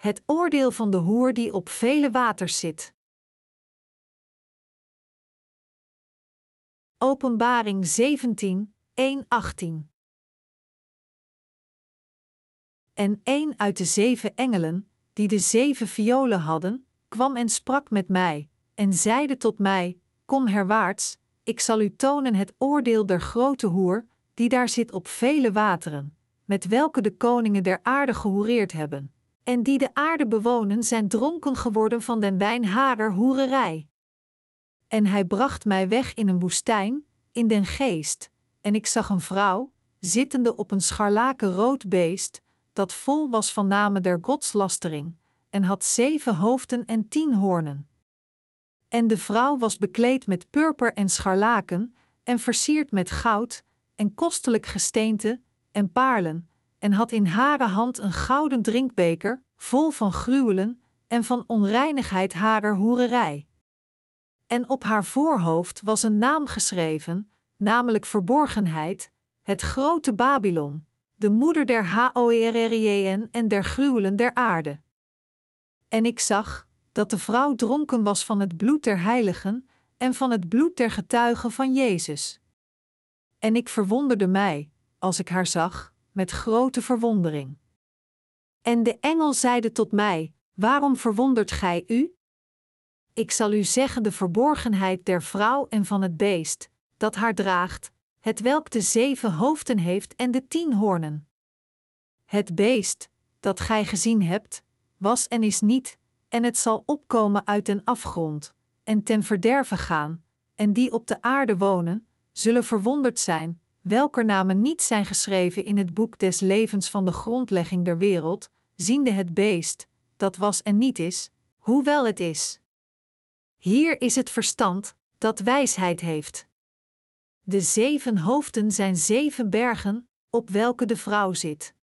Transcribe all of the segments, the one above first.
Het oordeel van de hoer die op vele waters zit. Openbaring 17, 1, 18. En een uit de zeven engelen, die de zeven violen hadden, kwam en sprak met mij, en zeide tot mij: Kom herwaarts, ik zal u tonen het oordeel der grote hoer, die daar zit op vele wateren, met welke de koningen der aarde gehoereerd hebben, en die de aarde bewonen zijn dronken geworden van den wijn harer hoererij. En hij bracht mij weg in een woestijn, in den geest, en ik zag een vrouw, zittende op een scharlakenrood beest, dat vol was van namen der godslastering, en had zeven hoofden en tien hoornen. En de vrouw was bekleed met purper en scharlaken, en versierd met goud, en kostelijk gesteente, en paarlen, en had in hare hand een gouden drinkbeker, vol van gruwelen, en van onreinigheid harer hoererij. En op haar voorhoofd was een naam geschreven, namelijk verborgenheid, het grote Babylon, de moeder der Hoerrjn en der gruwelen der aarde. En ik zag dat de vrouw dronken was van het bloed der heiligen en van het bloed der getuigen van Jezus. En ik verwonderde mij, als ik haar zag, met grote verwondering. En de engel zeide tot mij: Waarom verwondert gij u? Ik zal u zeggen de verborgenheid der vrouw en van het beest, dat haar draagt, het welk de zeven hoofden heeft en de tien hoornen. Het beest, dat gij gezien hebt, was en is niet, en het zal opkomen uit den afgrond, en ten verderve gaan, en die op de aarde wonen, zullen verwonderd zijn, welker namen niet zijn geschreven in het boek des levens van de grondlegging der wereld, ziende het beest, dat was en niet is, hoewel het is. Hier is het verstand, dat wijsheid heeft. De zeven hoofden zijn zeven bergen, op welke de vrouw zit.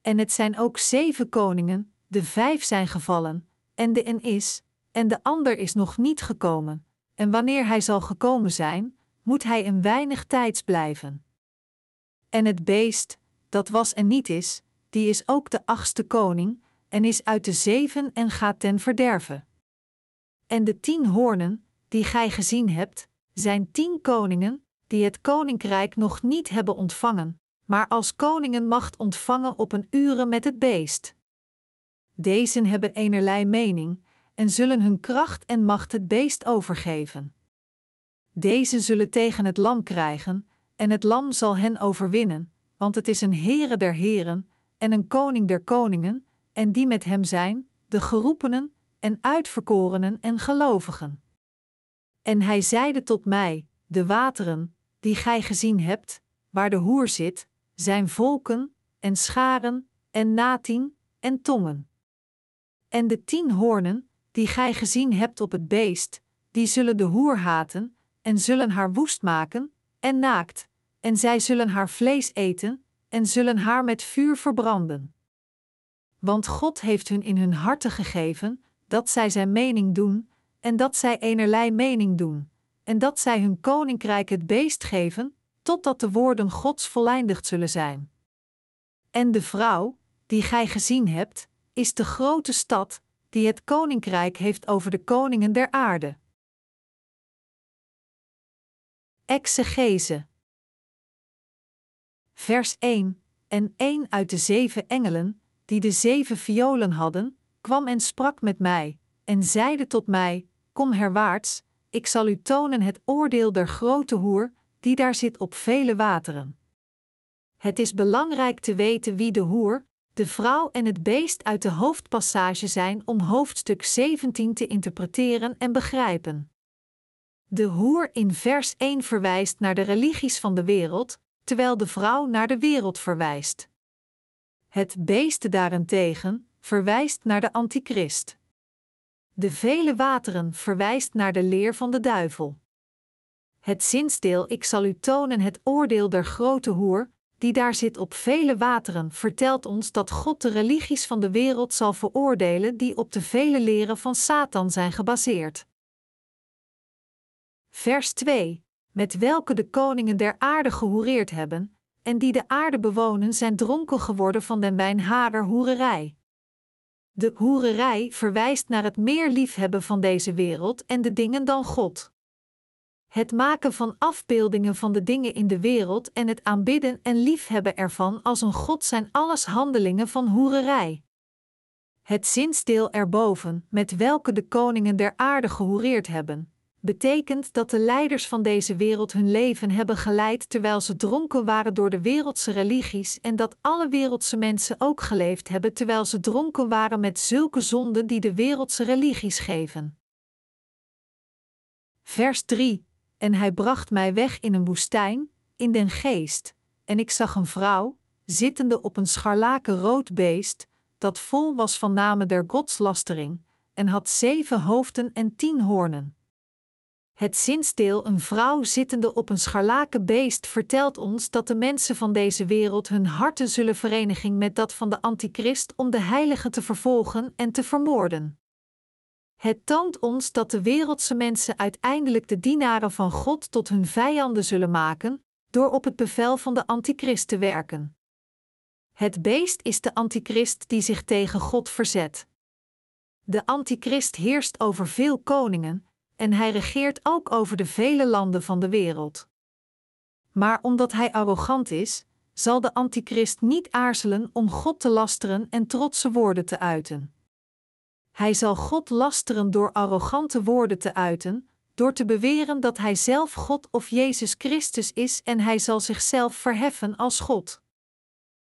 En het zijn ook zeven koningen, de vijf zijn gevallen, en de een is, en de ander is nog niet gekomen, en wanneer hij zal gekomen zijn, moet hij een weinig tijds blijven. En het beest, dat was en niet is, die is ook de achtste koning, en is uit de zeven en gaat ten verderven. En de tien hoornen, die gij gezien hebt, zijn tien koningen, die het koninkrijk nog niet hebben ontvangen, maar als koningen macht ontvangen op een uren met het beest. Deze hebben enerlei mening en zullen hun kracht en macht het beest overgeven. Deze zullen tegen het lam krijgen, en het lam zal hen overwinnen, want het is een Heere der Heren en een Koning der Koningen, en die met hem zijn, de geroepenen en uitverkorenen en gelovigen. En hij zeide tot mij: De wateren, die gij gezien hebt, waar de hoer zit, zijn volken, en scharen, en natien, en tongen. En de tien hoornen, die gij gezien hebt op het beest, die zullen de hoer haten, en zullen haar woest maken, en naakt, en zij zullen haar vlees eten, en zullen haar met vuur verbranden. Want God heeft hun in hun harten gegeven, dat zij zijn mening doen, en dat zij enerlei mening doen, en dat zij hun koninkrijk het beest geven, totdat de woorden Gods voleindigd zullen zijn. En de vrouw, die gij gezien hebt, is de grote stad, die het koninkrijk heeft over de koningen der aarde. Exegese Vers 1 En een uit de zeven engelen, die de zeven violen hadden, kwam en sprak met mij, en zeide tot mij: Kom herwaarts, ik zal u tonen het oordeel der grote hoer, die daar zit op vele wateren. Het is belangrijk te weten wie de hoer, de vrouw en het beest uit de hoofdpassage zijn om hoofdstuk 17 te interpreteren en begrijpen. De hoer in vers 1 verwijst naar de religies van de wereld, terwijl de vrouw naar de wereld verwijst. Het beest daarentegen verwijst naar de antichrist. De vele wateren verwijst naar de leer van de duivel. Het zinsdeel Ik zal u tonen het oordeel der grote hoer, die daar zit op vele wateren, vertelt ons dat God de religies van de wereld zal veroordelen die op de vele leren van Satan zijn gebaseerd. Vers 2: Met welke de koningen der aarde gehoereerd hebben, en die de aarde bewonen, zijn dronken geworden van den wijn harer hoererij. De hoererij verwijst naar het meer liefhebben van deze wereld en de dingen dan God. Het maken van afbeeldingen van de dingen in de wereld en het aanbidden en liefhebben ervan als een God zijn alles handelingen van hoererij. Het zinsdeel erboven, met welke de koningen der aarde gehoereerd hebben, betekent dat de leiders van deze wereld hun leven hebben geleid terwijl ze dronken waren door de wereldse religies en dat alle wereldse mensen ook geleefd hebben terwijl ze dronken waren met zulke zonden die de wereldse religies geven. Vers 3 En hij bracht mij weg in een woestijn, in den geest, en ik zag een vrouw, zittende op een scharlakenrood beest, dat vol was van namen der godslastering, en had zeven hoofden en tien hoornen. Het zinsdeel een vrouw zittende op een scharlaken beest vertelt ons dat de mensen van deze wereld hun harten zullen verenigen met dat van de antichrist om de heiligen te vervolgen en te vermoorden. Het toont ons dat de wereldse mensen uiteindelijk de dienaren van God tot hun vijanden zullen maken, door op het bevel van de antichrist te werken. Het beest is de antichrist die zich tegen God verzet. De antichrist heerst over veel koningen, en hij regeert ook over de vele landen van de wereld. Maar omdat hij arrogant is, zal de antichrist niet aarzelen om God te lasteren en trotse woorden te uiten. Hij zal God lasteren door arrogante woorden te uiten, door te beweren dat hij zelf God of Jezus Christus is en hij zal zichzelf verheffen als God.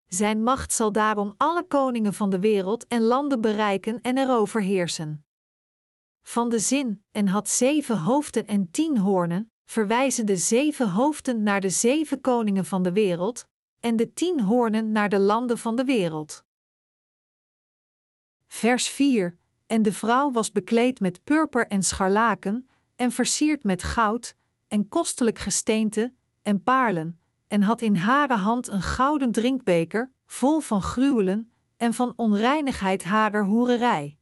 Zijn macht zal daarom alle koningen van de wereld en landen bereiken en erover heersen van de zin en had zeven hoofden en tien hoornen, verwijzen de zeven hoofden naar de zeven koningen van de wereld, en de tien hoornen naar de landen van de wereld. Vers 4: En de vrouw was bekleed met purper en scharlaken, en versierd met goud, en kostelijk gesteente, en paarlen, en had in hare hand een gouden drinkbeker, vol van gruwelen, en van onreinigheid harer hoererij.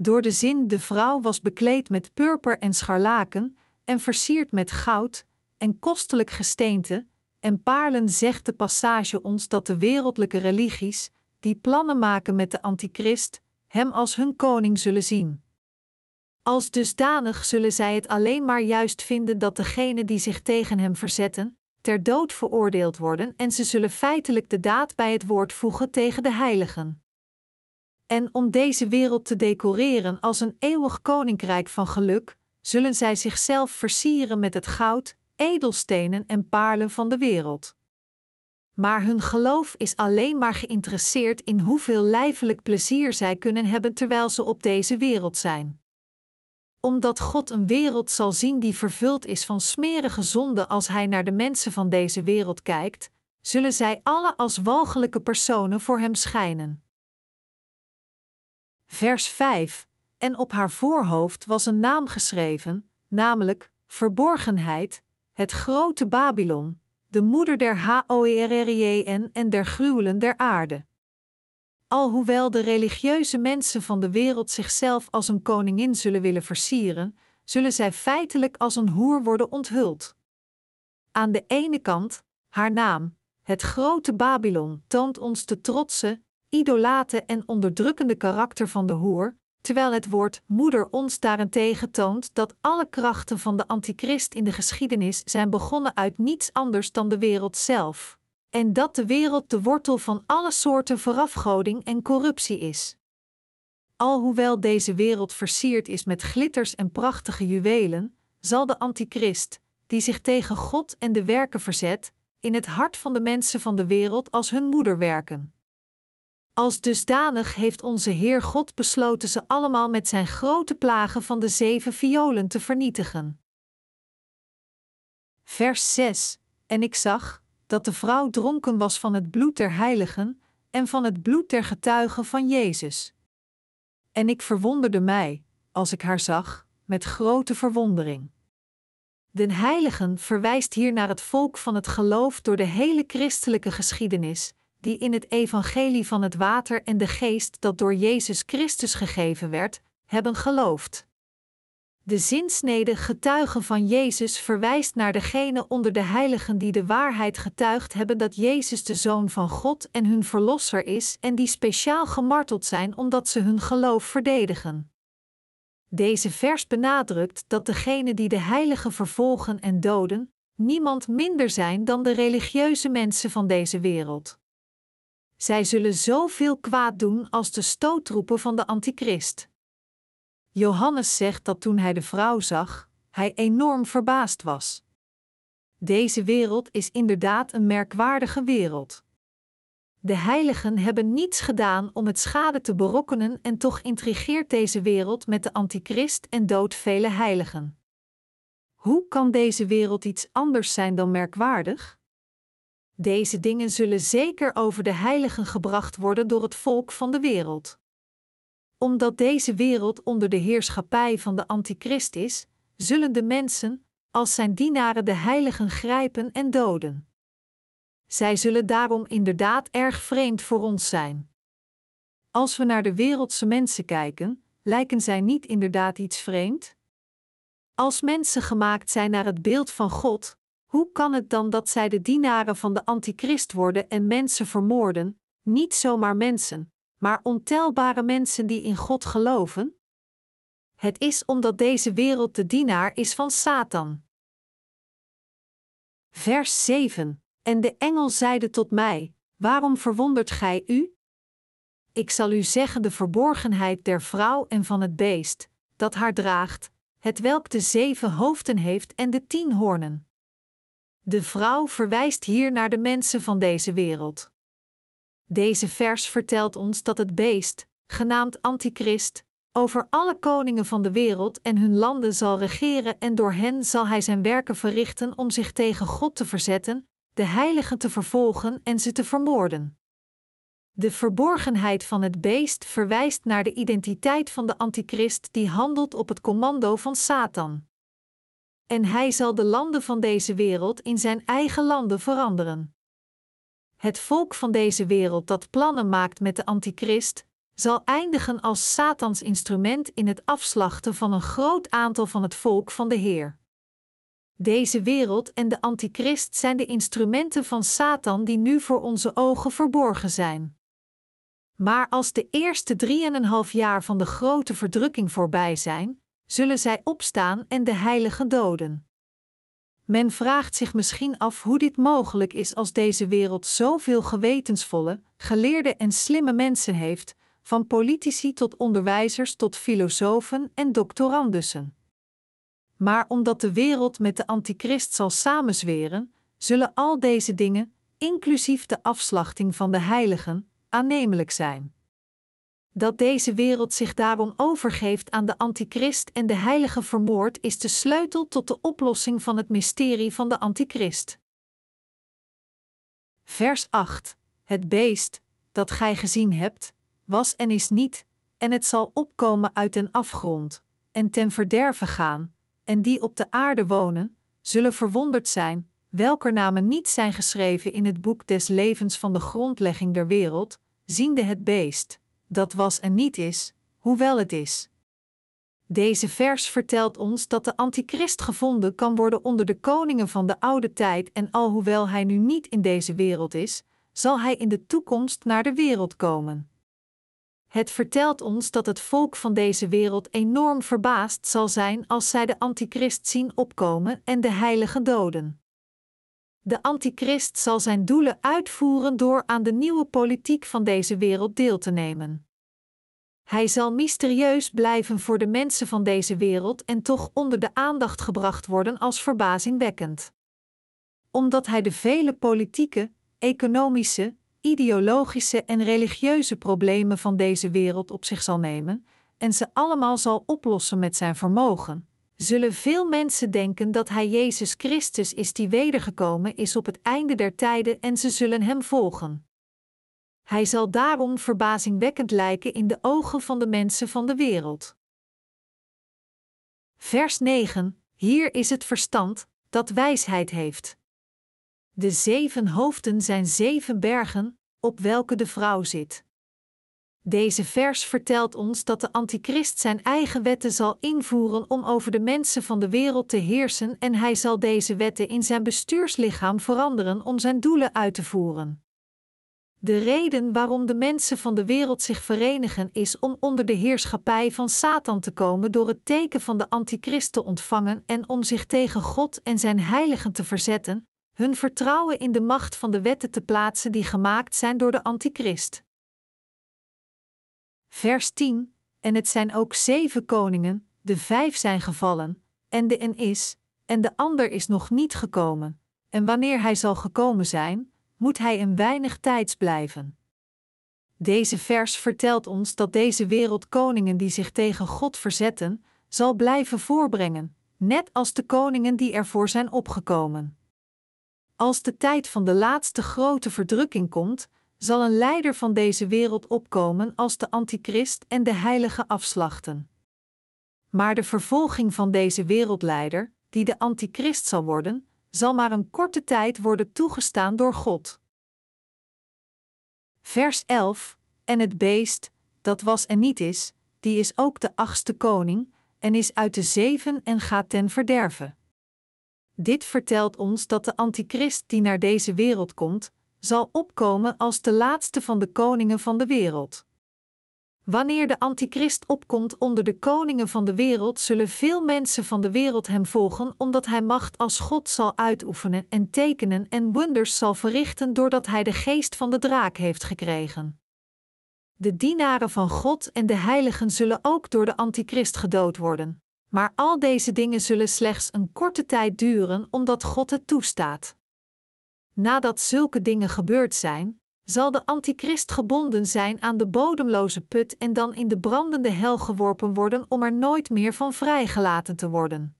Door de zin de vrouw was bekleed met purper en scharlaken, en versierd met goud, en kostelijk gesteente, en paarlen zegt de passage ons dat de wereldlijke religies, die plannen maken met de antichrist, hem als hun koning zullen zien. Als dusdanig zullen zij het alleen maar juist vinden dat degenen die zich tegen hem verzetten, ter dood veroordeeld worden en ze zullen feitelijk de daad bij het woord voegen tegen de heiligen en om deze wereld te decoreren als een eeuwig koninkrijk van geluk, zullen zij zichzelf versieren met het goud, edelstenen en paarlen van de wereld. Maar hun geloof is alleen maar geïnteresseerd in hoeveel lijfelijk plezier zij kunnen hebben terwijl ze op deze wereld zijn. Omdat God een wereld zal zien die vervuld is van smerige zonden als Hij naar de mensen van deze wereld kijkt, zullen zij alle als walgelijke personen voor Hem schijnen. Vers 5. En op haar voorhoofd was een naam geschreven, namelijk verborgenheid, het grote Babylon, de moeder der Hoerrjn en der gruwelen der aarde. Alhoewel de religieuze mensen van de wereld zichzelf als een koningin zullen willen versieren, zullen zij feitelijk als een hoer worden onthuld. Aan de ene kant, haar naam, het grote Babylon, toont ons de trotse, idolate en onderdrukkende karakter van de hoer, terwijl het woord moeder ons daarentegen toont dat alle krachten van de antichrist in de geschiedenis zijn begonnen uit niets anders dan de wereld zelf, en dat de wereld de wortel van alle soorten verafgoding en corruptie is. Alhoewel deze wereld versierd is met glitters en prachtige juwelen, zal de antichrist, die zich tegen God en de werken verzet, in het hart van de mensen van de wereld als hun moeder werken. Als dusdanig heeft onze Heer God besloten ze allemaal met zijn grote plagen van de zeven violen te vernietigen. Vers 6: En ik zag dat de vrouw dronken was van het bloed der heiligen en van het bloed der getuigen van Jezus. En ik verwonderde mij, als ik haar zag, met grote verwondering. De heiligen verwijst hier naar het volk van het geloof door de hele christelijke geschiedenis, die in het evangelie van het water en de geest dat door Jezus Christus gegeven werd, hebben geloofd. De zinsnede getuigen van Jezus verwijst naar degene onder de heiligen die de waarheid getuigd hebben dat Jezus de Zoon van God en hun Verlosser is en die speciaal gemarteld zijn omdat ze hun geloof verdedigen. Deze vers benadrukt dat degenen die de heiligen vervolgen en doden, niemand minder zijn dan de religieuze mensen van deze wereld. Zij zullen zoveel kwaad doen als de stootroepen van de antichrist. Johannes zegt dat toen hij de vrouw zag, hij enorm verbaasd was. Deze wereld is inderdaad een merkwaardige wereld. De heiligen hebben niets gedaan om het schade te berokkenen en toch intrigeert deze wereld met de antichrist en doodt vele heiligen. Hoe kan deze wereld iets anders zijn dan merkwaardig? Deze dingen zullen zeker over de heiligen gebracht worden door het volk van de wereld. Omdat deze wereld onder de heerschappij van de antichrist is, zullen de mensen, als zijn dienaren de heiligen grijpen en doden. Zij zullen daarom inderdaad erg vreemd voor ons zijn. Als we naar de wereldse mensen kijken, lijken zij niet inderdaad iets vreemd? Als mensen gemaakt zijn naar het beeld van God, hoe kan het dan dat zij de dienaren van de antichrist worden en mensen vermoorden, niet zomaar mensen, maar ontelbare mensen die in God geloven? Het is omdat deze wereld de dienaar is van Satan. Vers 7 En de engel zeide tot mij: Waarom verwondert gij u? Ik zal u zeggen de verborgenheid der vrouw en van het beest, dat haar draagt, het welk de zeven hoofden heeft en de tien hoornen. De vrouw verwijst hier naar de mensen van deze wereld. Deze vers vertelt ons dat het beest, genaamd Antichrist, over alle koningen van de wereld en hun landen zal regeren en door hen zal hij zijn werken verrichten om zich tegen God te verzetten, de heiligen te vervolgen en ze te vermoorden. De verborgenheid van het beest verwijst naar de identiteit van de antichrist die handelt op het commando van Satan. En hij zal de landen van deze wereld in zijn eigen landen veranderen. Het volk van deze wereld dat plannen maakt met de antichrist, zal eindigen als Satans instrument in het afslachten van een groot aantal van het volk van de Heer. Deze wereld en de antichrist zijn de instrumenten van Satan die nu voor onze ogen verborgen zijn. Maar als de eerste drieënhalf jaar van de grote verdrukking voorbij zijn, zullen zij opstaan en de heiligen doden. Men vraagt zich misschien af hoe dit mogelijk is als deze wereld zoveel gewetensvolle, geleerde en slimme mensen heeft, van politici tot onderwijzers tot filosofen en doctorandussen. Maar omdat de wereld met de antichrist zal samenzweren, zullen al deze dingen, inclusief de afslachting van de heiligen, aannemelijk zijn. Dat deze wereld zich daarom overgeeft aan de antichrist en de heilige vermoord is de sleutel tot de oplossing van het mysterie van de antichrist. Vers 8. Het beest, dat gij gezien hebt, was en is niet, en het zal opkomen uit den afgrond, en ten verderve gaan, en die op de aarde wonen, zullen verwonderd zijn, welker namen niet zijn geschreven in het boek des levens van de grondlegging der wereld, ziende het beest, dat was en niet is, hoewel het is. Deze vers vertelt ons dat de antichrist gevonden kan worden onder de koningen van de oude tijd en alhoewel hij nu niet in deze wereld is, zal hij in de toekomst naar de wereld komen. Het vertelt ons dat het volk van deze wereld enorm verbaasd zal zijn als zij de antichrist zien opkomen en de heilige doden. De antichrist zal zijn doelen uitvoeren door aan de nieuwe politiek van deze wereld deel te nemen. Hij zal mysterieus blijven voor de mensen van deze wereld en toch onder de aandacht gebracht worden als verbazingwekkend. Omdat hij de vele politieke, economische, ideologische en religieuze problemen van deze wereld op zich zal nemen en ze allemaal zal oplossen met zijn vermogen, zullen veel mensen denken dat hij Jezus Christus is die wedergekomen is op het einde der tijden en ze zullen hem volgen. Hij zal daarom verbazingwekkend lijken in de ogen van de mensen van de wereld. Vers 9: Hier is het verstand dat wijsheid heeft. De zeven hoofden zijn zeven bergen, op welke de vrouw zit. Deze vers vertelt ons dat de antichrist zijn eigen wetten zal invoeren om over de mensen van de wereld te heersen en hij zal deze wetten in zijn bestuurslichaam veranderen om zijn doelen uit te voeren. De reden waarom de mensen van de wereld zich verenigen is om onder de heerschappij van Satan te komen door het teken van de antichrist te ontvangen en om zich tegen God en zijn heiligen te verzetten, hun vertrouwen in de macht van de wetten te plaatsen die gemaakt zijn door de antichrist. Vers 10: En het zijn ook zeven koningen, de vijf zijn gevallen, en de een is, en de ander is nog niet gekomen. En wanneer hij zal gekomen zijn, moet hij een weinig tijds blijven. Deze vers vertelt ons dat deze wereld koningen die zich tegen God verzetten, zal blijven voorbrengen, net als de koningen die ervoor zijn opgekomen. Als de tijd van de laatste grote verdrukking komt, zal een leider van deze wereld opkomen als de antichrist en de heilige afslachten. Maar de vervolging van deze wereldleider, die de antichrist zal worden, zal maar een korte tijd worden toegestaan door God. Vers 11: En het beest, dat was en niet is, die is ook de achtste koning, en is uit de zeven en gaat ten verderven. Dit vertelt ons dat de antichrist die naar deze wereld komt, zal opkomen als de laatste van de koningen van de wereld. Wanneer de antichrist opkomt onder de koningen van de wereld, zullen veel mensen van de wereld hem volgen, omdat hij macht als God zal uitoefenen en tekenen en wonders zal verrichten doordat hij de geest van de draak heeft gekregen. De dienaren van God en de heiligen zullen ook door de antichrist gedood worden. Maar al deze dingen zullen slechts een korte tijd duren, omdat God het toestaat. Nadat zulke dingen gebeurd zijn, zal de antichrist gebonden zijn aan de bodemloze put en dan in de brandende hel geworpen worden om er nooit meer van vrijgelaten te worden.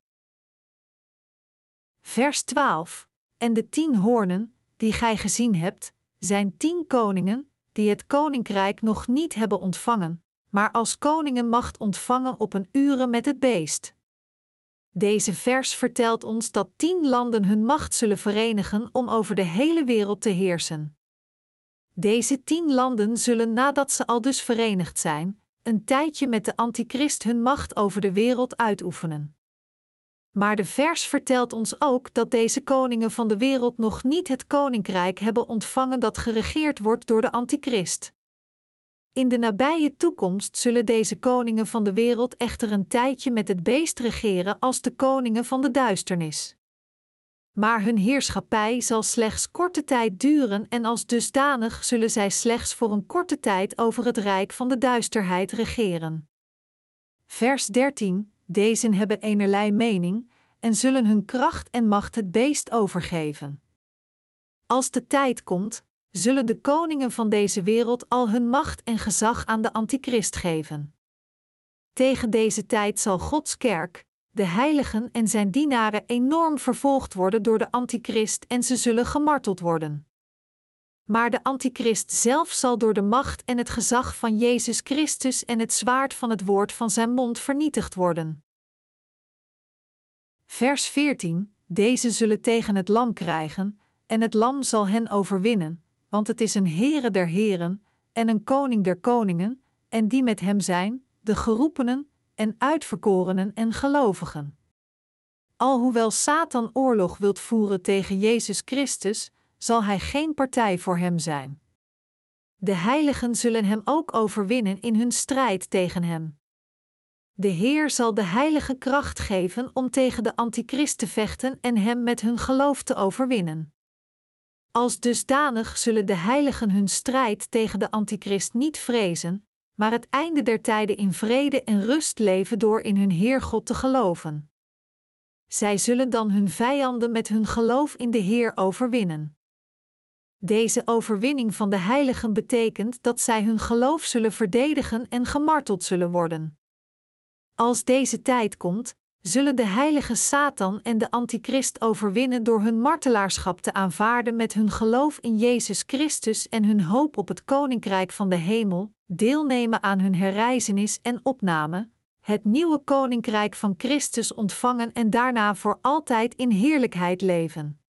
Vers 12. En de tien hoornen, die gij gezien hebt, zijn tien koningen, die het koninkrijk nog niet hebben ontvangen, maar als koningen macht ontvangen op een uren met het beest. Deze vers vertelt ons dat tien landen hun macht zullen verenigen om over de hele wereld te heersen. Deze tien landen zullen nadat ze al dus verenigd zijn, een tijdje met de antichrist hun macht over de wereld uitoefenen. Maar de vers vertelt ons ook dat deze koningen van de wereld nog niet het koninkrijk hebben ontvangen dat geregeerd wordt door de antichrist. In de nabije toekomst zullen deze koningen van de wereld echter een tijdje met het beest regeren als de koningen van de duisternis. Maar hun heerschappij zal slechts korte tijd duren en als dusdanig zullen zij slechts voor een korte tijd over het rijk van de duisterheid regeren. Vers 13: Deze hebben enerlei mening en zullen hun kracht en macht het beest overgeven. Als de tijd komt, zullen de koningen van deze wereld al hun macht en gezag aan de antichrist geven. Tegen deze tijd zal Gods kerk, de heiligen en zijn dienaren enorm vervolgd worden door de antichrist en ze zullen gemarteld worden. Maar de antichrist zelf zal door de macht en het gezag van Jezus Christus en het zwaard van het woord van zijn mond vernietigd worden. Vers 14: Deze zullen tegen het lam krijgen, en het lam zal hen overwinnen, want het is een Heere der Heren en een Koning der Koningen, en die met hem zijn, de geroepenen en uitverkorenen en gelovigen. Alhoewel Satan oorlog wilt voeren tegen Jezus Christus, zal hij geen partij voor hem zijn. De heiligen zullen hem ook overwinnen in hun strijd tegen hem. De Heer zal de heilige kracht geven om tegen de antichrist te vechten en hem met hun geloof te overwinnen. Als dusdanig zullen de heiligen hun strijd tegen de antichrist niet vrezen, maar het einde der tijden in vrede en rust leven door in hun Heer God te geloven. Zij zullen dan hun vijanden met hun geloof in de Heer overwinnen. Deze overwinning van de heiligen betekent dat zij hun geloof zullen verdedigen en gemarteld zullen worden. Als deze tijd komt, zullen de heilige Satan en de antichrist overwinnen door hun martelaarschap te aanvaarden met hun geloof in Jezus Christus en hun hoop op het koninkrijk van de hemel, deelnemen aan hun herreizenis en opname, het nieuwe koninkrijk van Christus ontvangen en daarna voor altijd in heerlijkheid leven.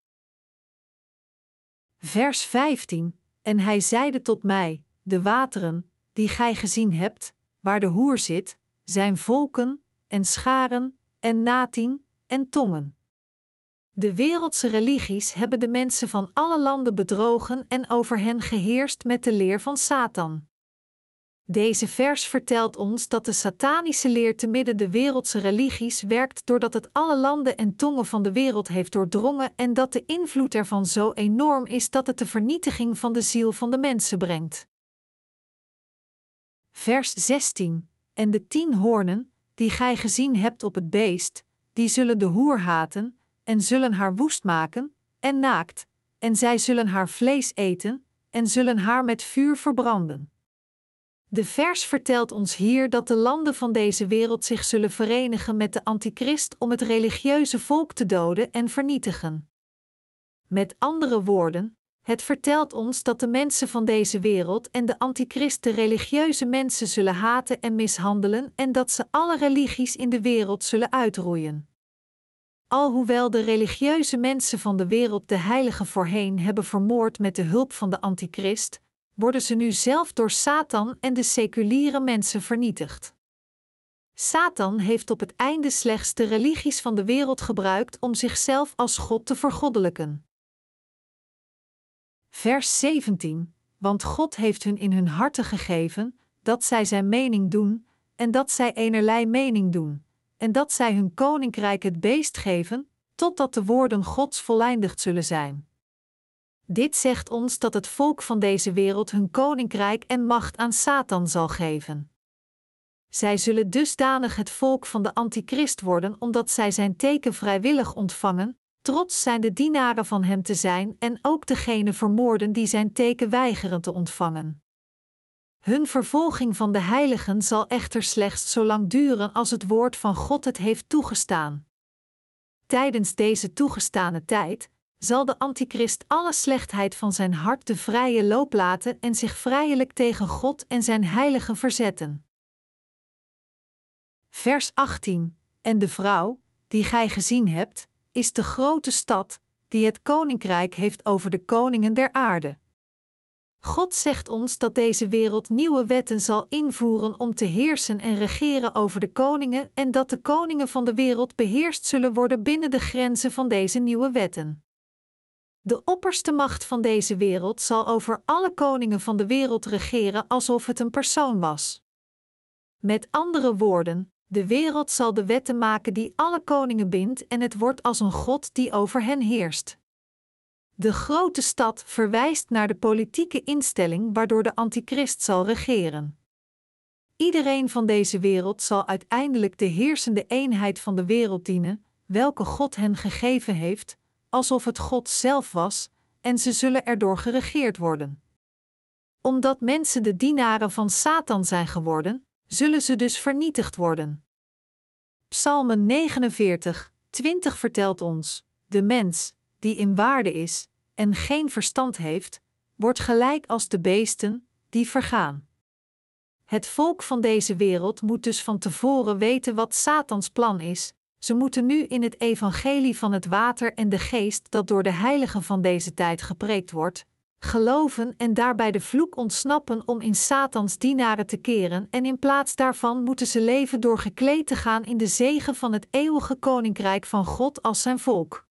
Vers 15: En hij zeide tot mij: De wateren, die gij gezien hebt, waar de hoer zit, zijn volken, en scharen, en natien, en tongen. De wereldse religies hebben de mensen van alle landen bedrogen en over hen geheerst met de leer van Satan. Deze vers vertelt ons dat de satanische leer te midden de wereldse religies werkt doordat het alle landen en tongen van de wereld heeft doordrongen en dat de invloed ervan zo enorm is dat het de vernietiging van de ziel van de mensen brengt. Vers 16: En de tien hoornen, die gij gezien hebt op het beest, die zullen de hoer haten, en zullen haar woest maken, en naakt, en zij zullen haar vlees eten, en zullen haar met vuur verbranden. De vers vertelt ons hier dat de landen van deze wereld zich zullen verenigen met de antichrist om het religieuze volk te doden en vernietigen. Met andere woorden, het vertelt ons dat de mensen van deze wereld en de antichrist de religieuze mensen zullen haten en mishandelen en dat ze alle religies in de wereld zullen uitroeien. Alhoewel de religieuze mensen van de wereld de heiligen voorheen hebben vermoord met de hulp van de antichrist, worden ze nu zelf door Satan en de seculiere mensen vernietigd. Satan heeft op het einde slechts de religies van de wereld gebruikt om zichzelf als God te vergoddelijken. Vers 17: Want God heeft hun in hun harten gegeven dat zij zijn mening doen, en dat zij enerlei mening doen, en dat zij hun koninkrijk het beest geven, totdat de woorden Gods voleindigd zullen zijn. Dit zegt ons dat het volk van deze wereld hun koninkrijk en macht aan Satan zal geven. Zij zullen dusdanig het volk van de antichrist worden omdat zij zijn teken vrijwillig ontvangen, trots zijn de dienaren van hem te zijn en ook degene vermoorden die zijn teken weigeren te ontvangen. Hun vervolging van de heiligen zal echter slechts zo lang duren als het woord van God het heeft toegestaan. Tijdens deze toegestane tijd zal de antichrist alle slechtheid van zijn hart de vrije loop laten en zich vrijelijk tegen God en zijn heiligen verzetten. Vers 18: En de vrouw, die gij gezien hebt, is de grote stad, die het koninkrijk heeft over de koningen der aarde. God zegt ons dat deze wereld nieuwe wetten zal invoeren om te heersen en regeren over de koningen en dat de koningen van de wereld beheerst zullen worden binnen de grenzen van deze nieuwe wetten. De opperste macht van deze wereld zal over alle koningen van de wereld regeren alsof het een persoon was. Met andere woorden, de wereld zal de wetten maken die alle koningen bindt en het wordt als een God die over hen heerst. De grote stad verwijst naar de politieke instelling waardoor de antichrist zal regeren. Iedereen van deze wereld zal uiteindelijk de heersende eenheid van de wereld dienen, welke God hen gegeven heeft, alsof het God zelf was, en ze zullen erdoor geregeerd worden. Omdat mensen de dienaren van Satan zijn geworden, zullen ze dus vernietigd worden. Psalmen 49, 20 vertelt ons: De mens, die in waarde is en geen verstand heeft, wordt gelijk als de beesten die vergaan. Het volk van deze wereld moet dus van tevoren weten wat Satans plan is. Ze moeten nu in het evangelie van het water en de geest dat door de heiligen van deze tijd gepreekt wordt, geloven en daarbij de vloek ontsnappen om in Satans dienaren te keren en in plaats daarvan moeten ze leven door gekleed te gaan in de zegen van het eeuwige koninkrijk van God als zijn volk.